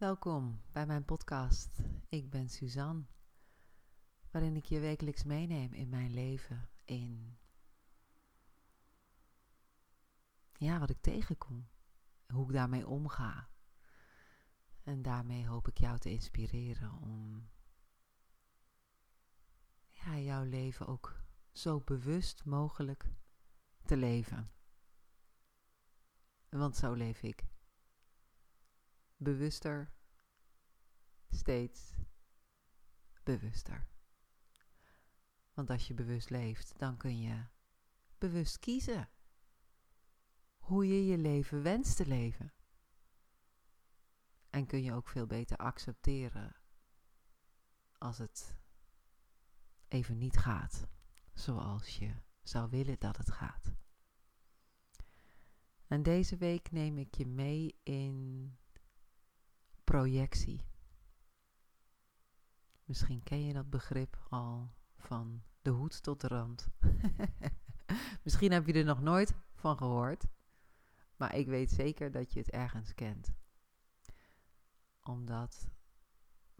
Welkom bij mijn podcast. Ik ben Suzanne, waarin ik je wekelijks meeneem in mijn leven, in ja, wat ik tegenkom, hoe ik daarmee omga. En daarmee hoop ik jou te inspireren om ja, jouw leven ook zo bewust mogelijk te leven. Want zo leef ik bewuster, steeds bewuster. Want als je bewust leeft, dan kun je bewust kiezen hoe je je leven wenst te leven. En kun je ook veel beter accepteren als het even niet gaat zoals je zou willen dat het gaat. En deze week neem ik je mee in projectie. Misschien ken je dat begrip al van de hoed tot de rand. Misschien heb je er nog nooit van gehoord, maar ik weet zeker dat je het ergens kent. Omdat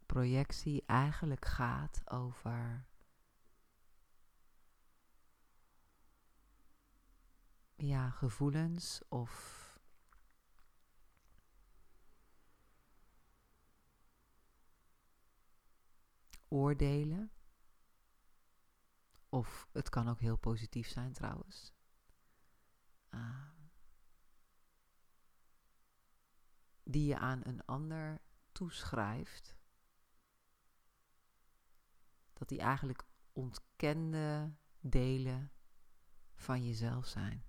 projectie eigenlijk gaat over ja, gevoelens of oordelen. Of het kan ook heel positief zijn trouwens. Uh, die je aan een ander toeschrijft. Dat die eigenlijk ontkende delen van jezelf zijn.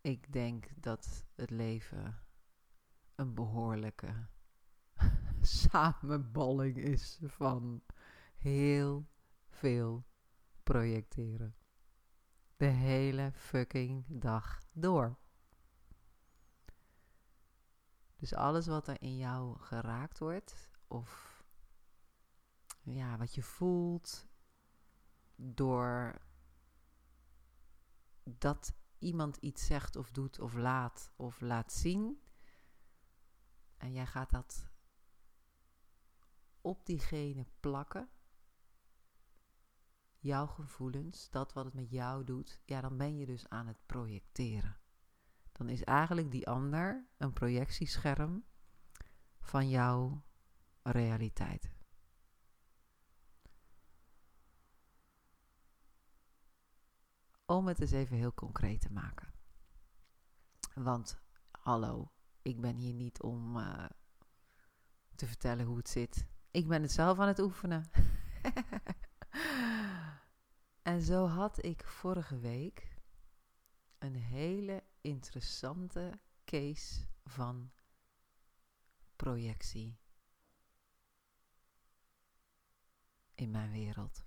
Ik denk dat het leven een behoorlijke samenballing is van heel veel projecteren. De hele fucking dag door. Dus alles wat er in jou geraakt wordt, of ja, wat je voelt door dat iemand iets zegt of doet of laat of laat zien, en jij gaat dat op diegene plakken. Jouw gevoelens, dat wat het met jou doet, ja, dan ben je dus aan het projecteren. Dan is eigenlijk die ander een projectiescherm van jouw realiteit. Om het eens even heel concreet te maken. Want hallo, ik ben hier niet om uh, te vertellen hoe het zit. Ik ben het zelf aan het oefenen. en zo had ik vorige week een hele interessante case van projectie in mijn wereld.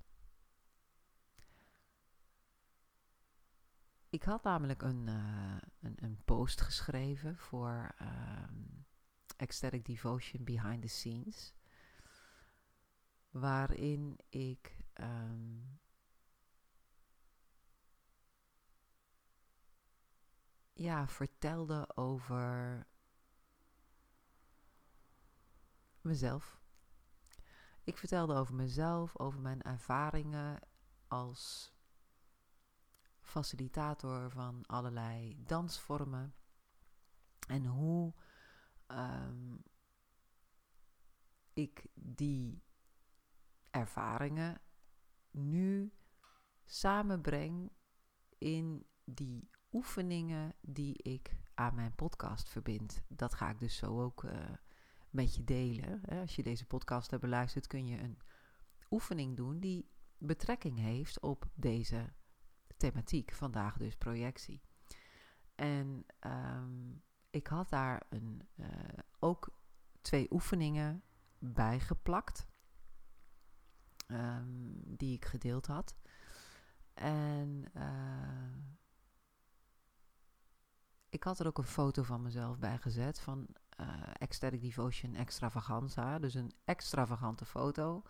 Ik had namelijk een, uh, een, een, post geschreven voor um, Ecstatic Devotion Behind the Scenes. Waarin ik um, ja, vertelde over mezelf. Ik vertelde over mezelf, over mijn ervaringen als facilitator van allerlei dansvormen. En hoe um, ik die ervaringen nu samenbreng in die oefeningen die ik aan mijn podcast verbind. Dat ga ik dus zo ook uh, met je delen. Als je deze podcast hebt beluisterd, kun je een oefening doen die betrekking heeft op deze thematiek, vandaag dus projectie. En um, ik had daar een, uh, ook twee oefeningen bij geplakt, um, die ik gedeeld had. En uh, ik had er ook een foto van mezelf bij gezet van uh, Ecstatic Devotion Extravaganza. Dus een extravagante foto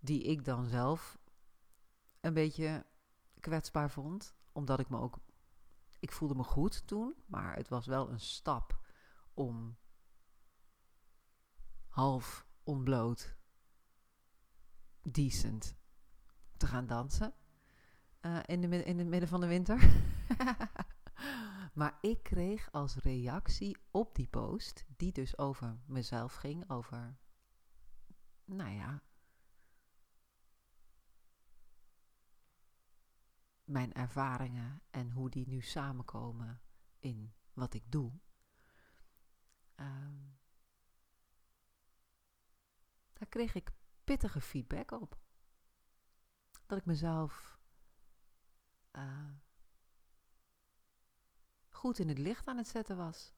die ik dan zelf een beetje kwetsbaar vond. Omdat ik me ook Ik voelde me goed toen, maar het was wel een stap om half onbloot, decent te gaan dansen. Uh, in, de, in het midden van de winter. maar ik kreeg als reactie op die post, die dus over mezelf ging, over, nou ja, mijn ervaringen en hoe die nu samenkomen in wat ik doe. Um, daar kreeg ik pittige feedback op. Dat ik mezelf uh, goed in het licht aan het zetten was.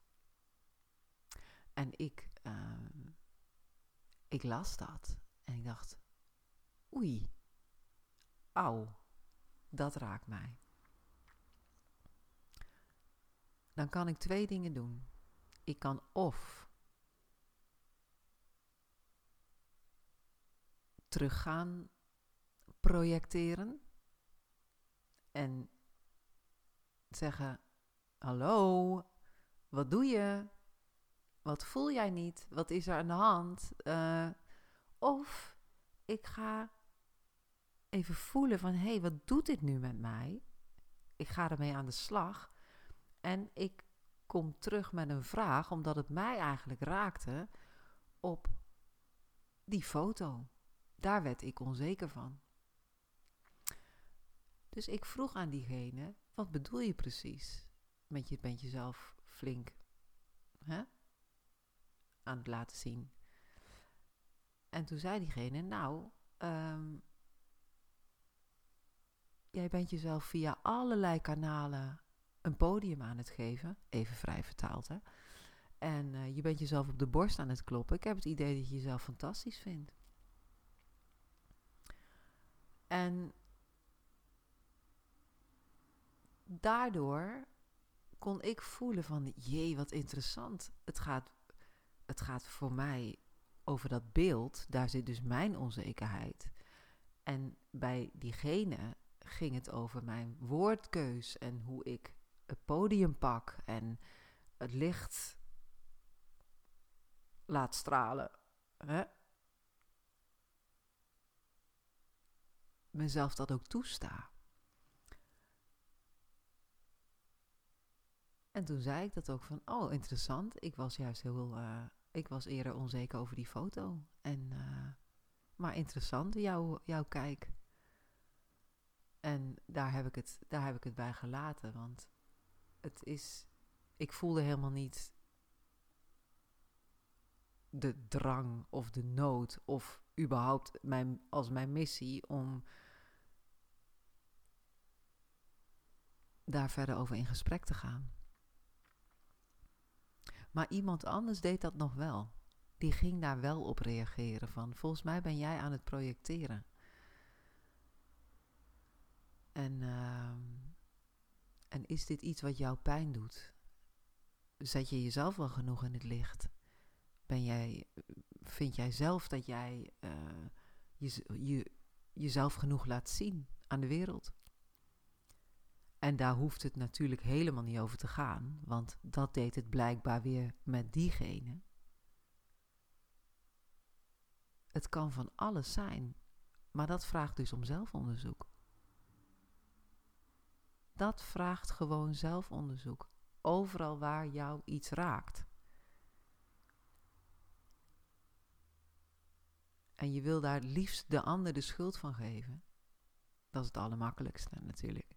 En ik, uh, ik las dat en ik dacht, oei, auw, dat raakt mij. Dan kan ik twee dingen doen. Ik kan of teruggaan projecteren en zeggen: Hallo, wat doe je? Wat voel jij niet? Wat is er aan de hand? Uh, of ik ga even voelen van hé, hey, wat doet dit nu met mij? Ik ga ermee aan de slag. En ik kom terug met een vraag, omdat het mij eigenlijk raakte op die foto. Daar werd ik onzeker van. Dus ik vroeg aan diegene: wat bedoel je precies? Met je bent jezelf flink hè? aan het laten zien. En toen zei diegene: Nou, um, jij bent jezelf via allerlei kanalen een podium aan het geven. Even vrij vertaald, hè? En uh, je bent jezelf op de borst aan het kloppen. Ik heb het idee dat je jezelf fantastisch vindt. En daardoor kon ik voelen van, jee, wat interessant. Het gaat, het gaat voor mij over dat beeld. Daar zit dus mijn onzekerheid. En bij diegene ging het over mijn woordkeus en hoe ik het podium pak en het licht laat stralen. Hè? Mezelf dat ook toesta. En toen zei ik dat ook van, oh interessant, ik was juist heel, uh, ik was eerder onzeker over die foto. En, uh, maar interessant, jouw, jouw kijk. En daar heb, ik het, daar heb ik het bij gelaten, want het is, ik voelde helemaal niet de drang of de nood of überhaupt mijn, als mijn missie om daar verder over in gesprek te gaan. Maar iemand anders deed dat nog wel. Die ging daar wel op reageren van volgens mij ben jij aan het projecteren. En, uh, en is dit iets wat jou pijn doet? Zet je jezelf wel genoeg in het licht? Ben jij, vind jij zelf dat jij uh, je, je, jezelf genoeg laat zien aan de wereld? En daar hoeft het natuurlijk helemaal niet over te gaan, want dat deed het blijkbaar weer met diegene. Het kan van alles zijn, maar dat vraagt dus om zelfonderzoek. Dat vraagt gewoon zelfonderzoek. Overal waar jou iets raakt. En je wil daar liefst de ander de schuld van geven. Dat is het allermakkelijkste natuurlijk.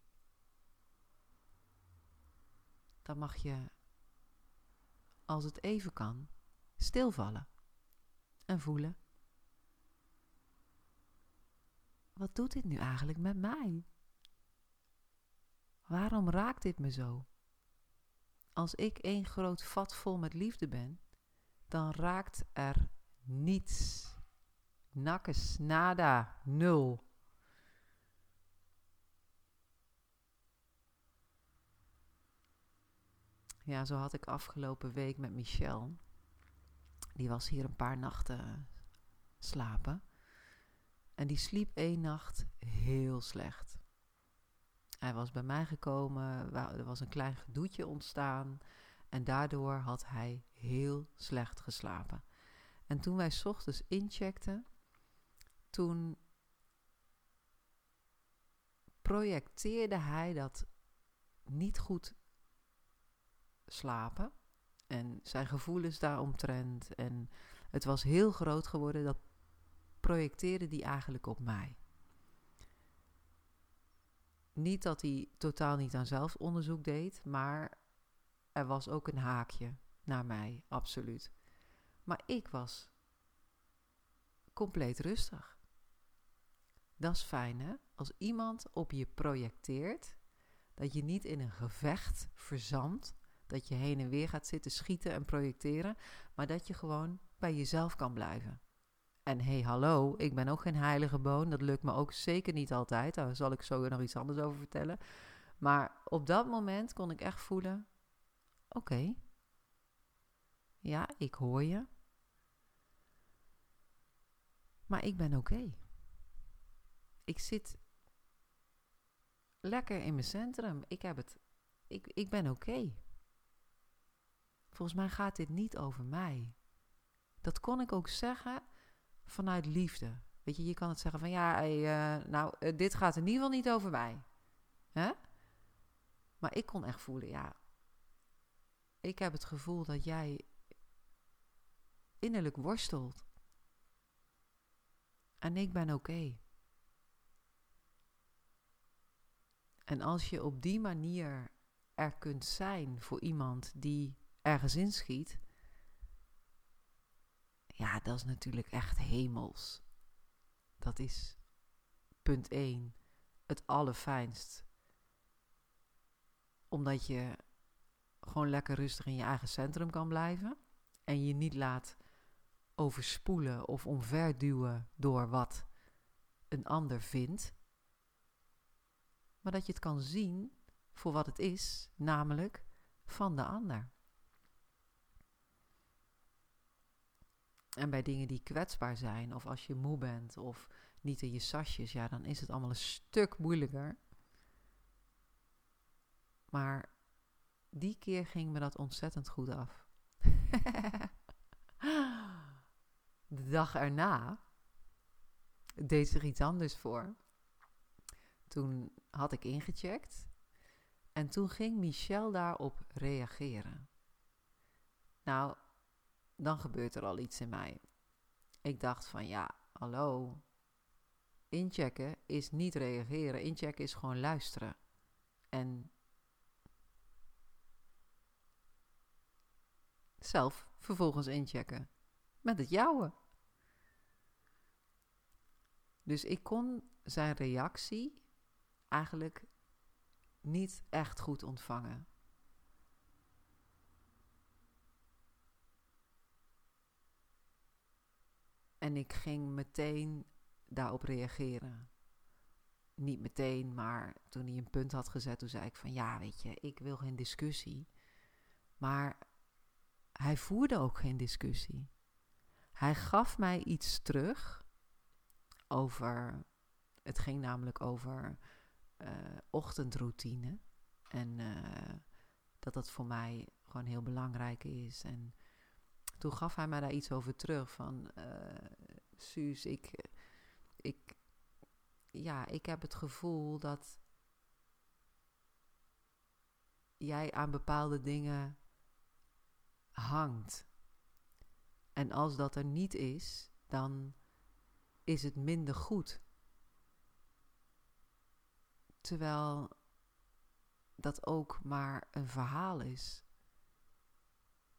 Dan mag je, als het even kan, stilvallen en voelen. Wat doet dit nu eigenlijk met mij? Waarom raakt dit me zo? Als ik één groot vat vol met liefde ben, dan raakt er niets. Nakkes, nada, nul. Ja, zo had ik afgelopen week met Michel. Die was hier een paar nachten slapen. En die sliep één nacht heel slecht. Hij was bij mij gekomen, er was een klein gedoetje ontstaan en daardoor had hij heel slecht geslapen. En toen wij ochtends incheckten, toen projecteerde hij dat niet goed slapen en zijn gevoelens daaromtrent. En het was heel groot geworden, dat projecteerde hij eigenlijk op mij. Niet dat hij totaal niet aan zelfonderzoek deed, maar er was ook een haakje naar mij, absoluut. Maar ik was compleet rustig. Dat is fijn, hè? Als iemand op je projecteert, dat je niet in een gevecht verzandt, dat je heen en weer gaat zitten schieten en projecteren, maar dat je gewoon bij jezelf kan blijven. En hey, hallo, ik ben ook geen heilige boon. Dat lukt me ook zeker niet altijd. Daar zal ik zo nog iets anders over vertellen. Maar op dat moment kon ik echt voelen: oké, ja, ik hoor je. Maar ik ben oké. Ik zit lekker in mijn centrum. Ik heb het. Ik, ik ben oké. Volgens mij gaat dit niet over mij. Dat kon ik ook zeggen vanuit liefde. Weet je, je kan het zeggen van ja, uh, nou, uh, dit gaat in ieder geval niet over mij. Hè? Maar ik kon echt voelen, ja, ik heb het gevoel dat jij innerlijk worstelt. En ik ben oké. En als je op die manier er kunt zijn voor iemand die ergens inschiet, ja, dat is natuurlijk echt hemels. Dat is punt 1, het allerfijnst. Omdat je gewoon lekker rustig in je eigen centrum kan blijven en je niet laat overspoelen of omverduwen door wat een ander vindt, maar dat je het kan zien voor wat het is, namelijk van de ander. En bij dingen die kwetsbaar zijn, of als je moe bent, of niet in je sasjes, ja, dan is het allemaal een stuk moeilijker. Maar die keer ging me dat ontzettend goed af. De dag erna deed zich iets anders voor. Toen had ik ingecheckt en toen ging Michel daarop reageren. Nou, dan gebeurt er al iets in mij. Ik dacht van ja, hallo. Inchecken is niet reageren. Inchecken is gewoon luisteren. En zelf vervolgens inchecken. Met het jouwe. Dus ik kon zijn reactie eigenlijk niet echt goed ontvangen. En ik ging meteen daarop reageren. Niet meteen, maar toen hij een punt had gezet, toen zei ik van ja, weet je, ik wil geen discussie. Maar hij voerde ook geen discussie. Hij gaf mij iets terug over. Het ging namelijk over uh, ochtendroutine. En uh, dat dat voor mij gewoon heel belangrijk is. En toen gaf hij mij daar iets over terug. Van uh, Suus, ik, ik, ja, ik heb het gevoel dat jij aan bepaalde dingen hangt. En als dat er niet is, dan is het minder goed. Terwijl dat ook maar een verhaal is.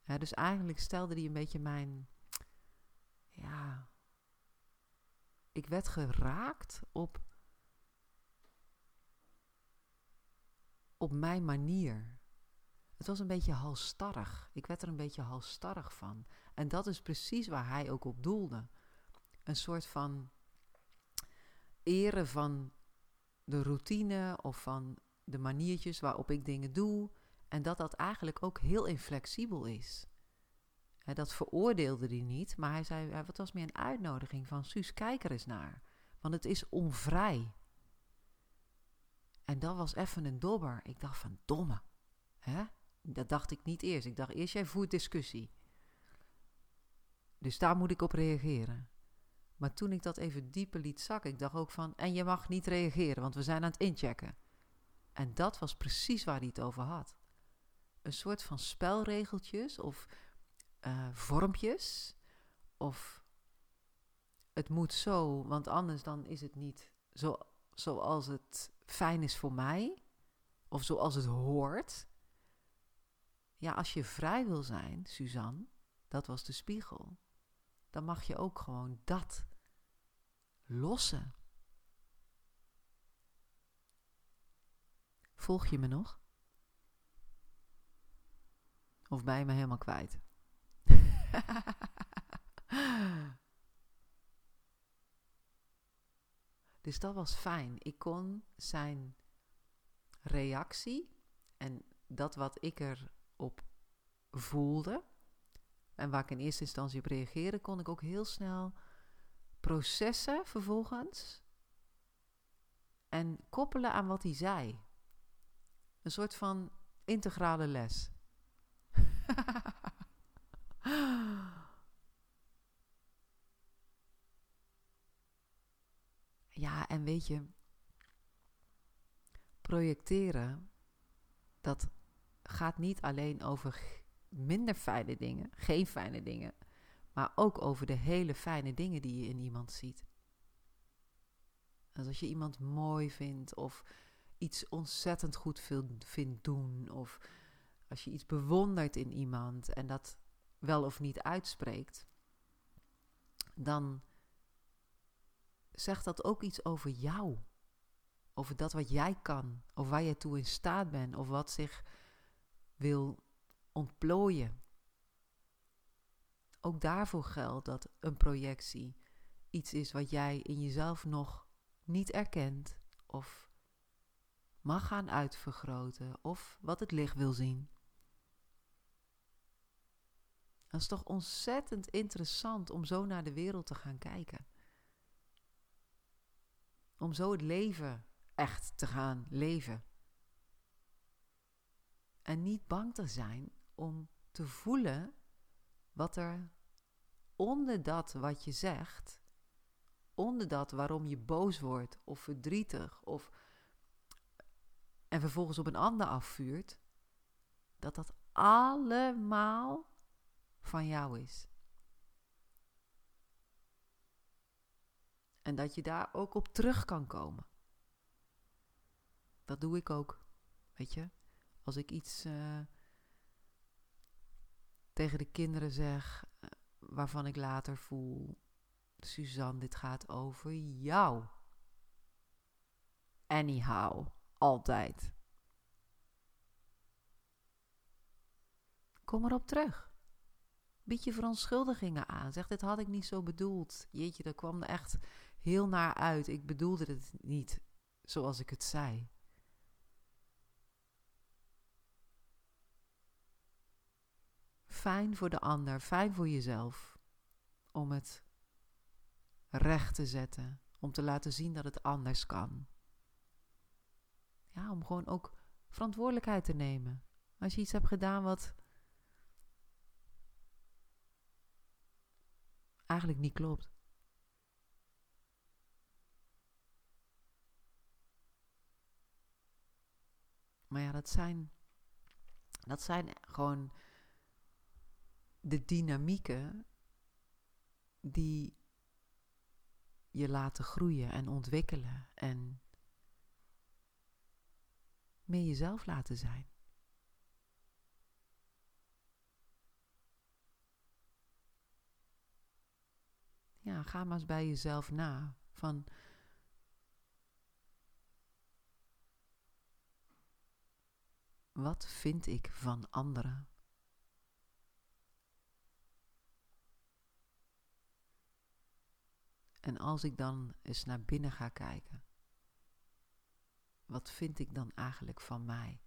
Dus eigenlijk stelde hij een beetje mijn. Ja. Ik werd geraakt op. op mijn manier. Het was een beetje halstarrig. Ik werd er een beetje halstarrig van. En dat is precies waar hij ook op doelde. Een soort van eren van de routine of van de maniertjes waarop ik dingen doe. En dat dat eigenlijk ook heel inflexibel is. dat veroordeelde hij niet, maar hij zei: het was meer een uitnodiging van Suus, kijk er eens naar. Want het is onvrij. En dat was even een dobber. Ik dacht van domme. Hè? Dat dacht ik niet eerst. Ik dacht eerst, jij voert discussie. Dus daar moet ik op reageren. Maar toen ik dat even dieper liet zakken, ik dacht ook van, en je mag niet reageren, want we zijn aan het inchecken. En dat was precies waar hij het over had. Een soort van spelregeltjes of uh, vormpjes. Of het moet zo, want anders dan is het niet zo, zoals het fijn is voor mij. Of zoals het hoort. Ja, als je vrij wil zijn, Suzanne, dat was de spiegel. Dan mag je ook gewoon dat lossen. Volg je me nog? Of je me helemaal kwijt? dus dat was fijn. Ik kon zijn reactie en dat wat ik erop voelde en waar ik in eerste instantie op reageerde, kon ik ook heel snel processen vervolgens en koppelen aan wat hij zei. Een soort van integrale les. ja, en weet je, projecteren, dat gaat niet alleen over minder fijne dingen, geen fijne dingen, maar ook over de hele fijne dingen die je in iemand ziet. Dus als je iemand mooi vindt of iets ontzettend goed vindt doen of als je iets bewondert in iemand en dat wel of niet uitspreekt, dan zegt dat ook iets over jou. Over dat wat jij kan, of waar je toe in staat bent, of wat zich wil ontplooien. Ook daarvoor geldt dat een projectie iets is wat jij in jezelf nog niet erkent of mag gaan uitvergroten of wat het licht wil zien. Dat is toch ontzettend interessant om zo naar de wereld te gaan kijken. Om zo het leven echt te gaan leven. En niet bang te zijn om te voelen wat er onder dat wat je zegt, onder dat waarom je boos wordt of verdrietig of en vervolgens op een ander afvuurt, dat dat allemaal van jou is. En dat je daar ook op terug kan komen. Dat doe ik ook. Weet je, als ik iets uh, tegen de kinderen zeg, uh, waarvan ik later voel, Suzanne, dit gaat over jou. Anyhow, altijd. Kom erop terug. Bied je verontschuldigingen aan. Zeg, dit had ik niet zo bedoeld. Jeetje, dat kwam er echt heel naar uit. Ik bedoelde het niet zoals ik het zei. Fijn voor de ander, fijn voor jezelf. Om het recht te zetten. Om te laten zien dat het anders kan. Ja, om gewoon ook verantwoordelijkheid te nemen. Als je iets hebt gedaan wat eigenlijk niet klopt. Maar ja, dat zijn, dat zijn gewoon de dynamieken die je laten groeien en ontwikkelen en meer jezelf laten zijn. Ja, ga maar eens bij jezelf na. Van. Wat vind ik van anderen? En als ik dan eens naar binnen ga kijken, wat vind ik dan eigenlijk van mij?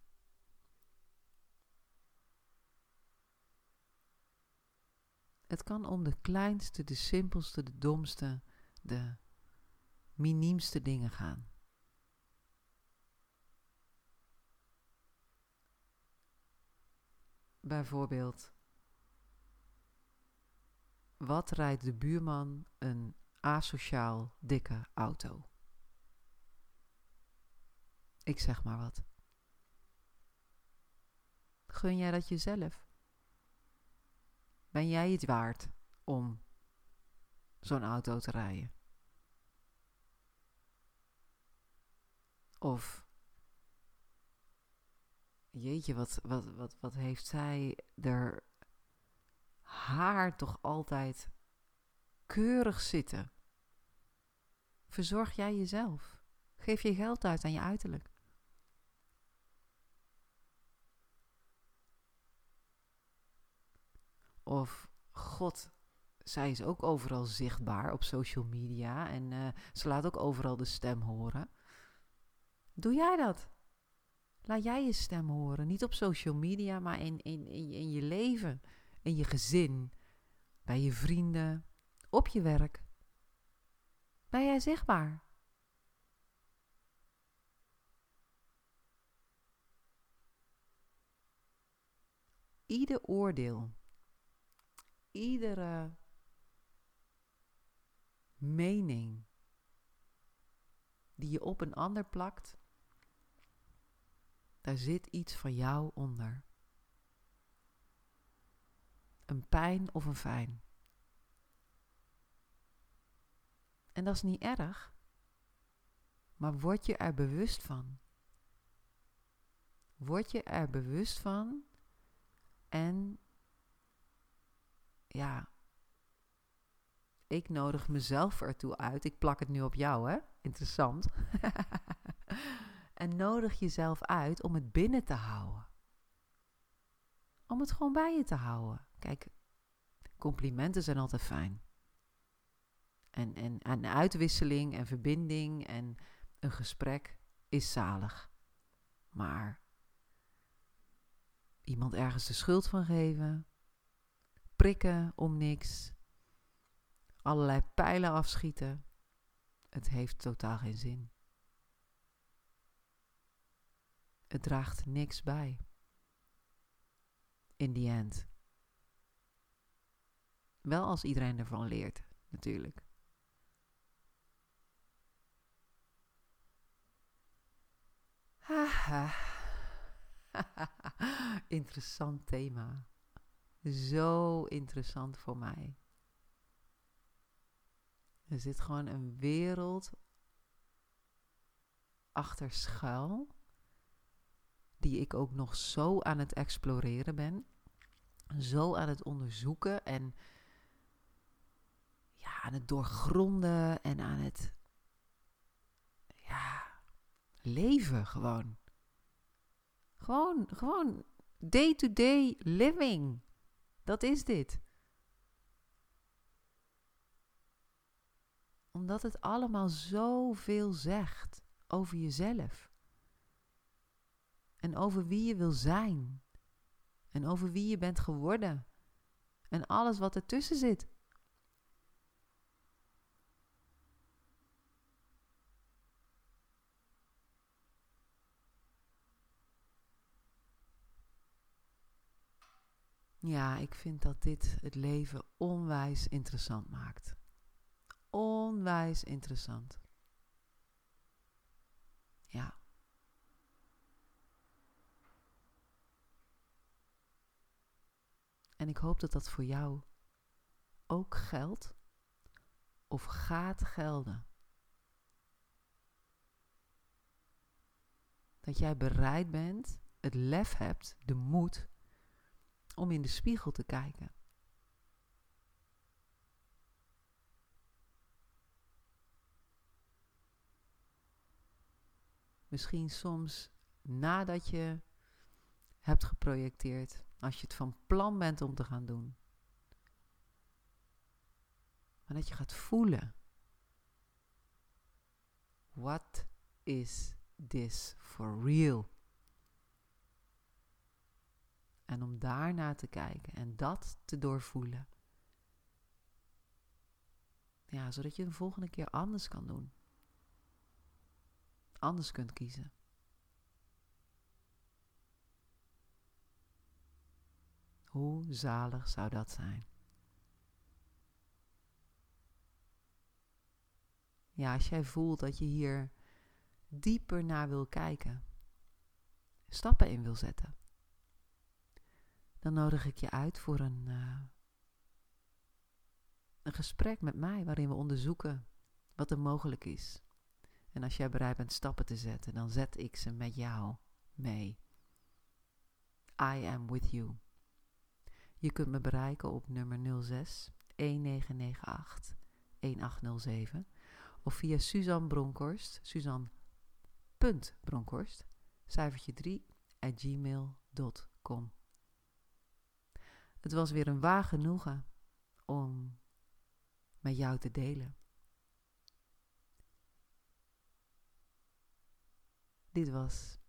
Het kan om de kleinste, de simpelste, de domste, de miniemste dingen gaan. Bijvoorbeeld, wat rijdt de buurman een asociaal dikke auto? Ik zeg maar wat. Gun jij dat jezelf? Ben jij het waard om zo'n auto te rijden? Of, jeetje, wat, wat, wat, wat heeft zij er haar toch altijd keurig zitten? Verzorg jij jezelf? Geef je geld uit aan je uiterlijk. Of God, zij is ook overal zichtbaar op social media en uh, ze laat ook overal de stem horen. Doe jij dat? Laat jij je stem horen. Niet op social media, maar in, in, in, in je leven, in je gezin, bij je vrienden, op je werk. Ben jij zichtbaar? Ieder oordeel, iedere mening die je op een ander plakt, daar zit iets van jou onder. Een pijn of een fijn. En dat is niet erg, maar word je er bewust van. Word je er bewust van en ja, ik nodig mezelf ertoe uit. Ik plak het nu op jou, hè? Interessant. en nodig jezelf uit om het binnen te houden. Om het gewoon bij je te houden. Kijk, complimenten zijn altijd fijn. En, en, en uitwisseling en verbinding en een gesprek is zalig. Maar iemand ergens de schuld van geven, prikken om niks, allerlei pijlen afschieten, het heeft totaal geen zin. Het draagt niks bij. In the end. Wel als iedereen ervan leert, natuurlijk. Haha. interessant thema. Zo interessant voor mij. Er zit gewoon een wereld achter schuil, die ik ook nog zo aan het exploreren ben, zo aan het onderzoeken en ja, aan het doorgronden en aan het ja, leven gewoon. Gewoon, gewoon day-to-day living. Dat is dit. Omdat het allemaal zoveel zegt over jezelf. En over wie je wil zijn. En over wie je bent geworden. En alles wat ertussen zit. Ja, ik vind dat dit het leven onwijs interessant maakt. Onwijs interessant. Ja. En ik hoop dat dat voor jou ook geldt of gaat gelden. Dat jij bereid bent, het lef hebt, de moed om in de spiegel te kijken. Misschien soms nadat je hebt geprojecteerd, als je het van plan bent om te gaan doen. Maar dat je gaat voelen. What is this for real? En om daarna te kijken en dat te doorvoelen. Ja, zodat je de volgende keer anders kan doen. Anders kunt kiezen. Hoe zalig zou dat zijn? Ja, als jij voelt dat je hier dieper naar wil kijken, stappen in wil zetten, dan nodig ik je uit voor een, uh, een gesprek met mij waarin we onderzoeken wat er mogelijk is. En als jij bereid bent stappen te zetten, dan zet ik ze met jou mee. I am with you. Je kunt me bereiken op nummer 06 1998 1807 of via Suzanne Bronkhorst, Suzanne.bronkhorst, cijfertje 3 at gmail.com. Het was weer een waar genoegen om met jou te delen. Dit was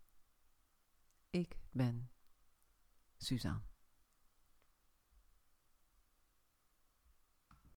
Ik ben Suzanne.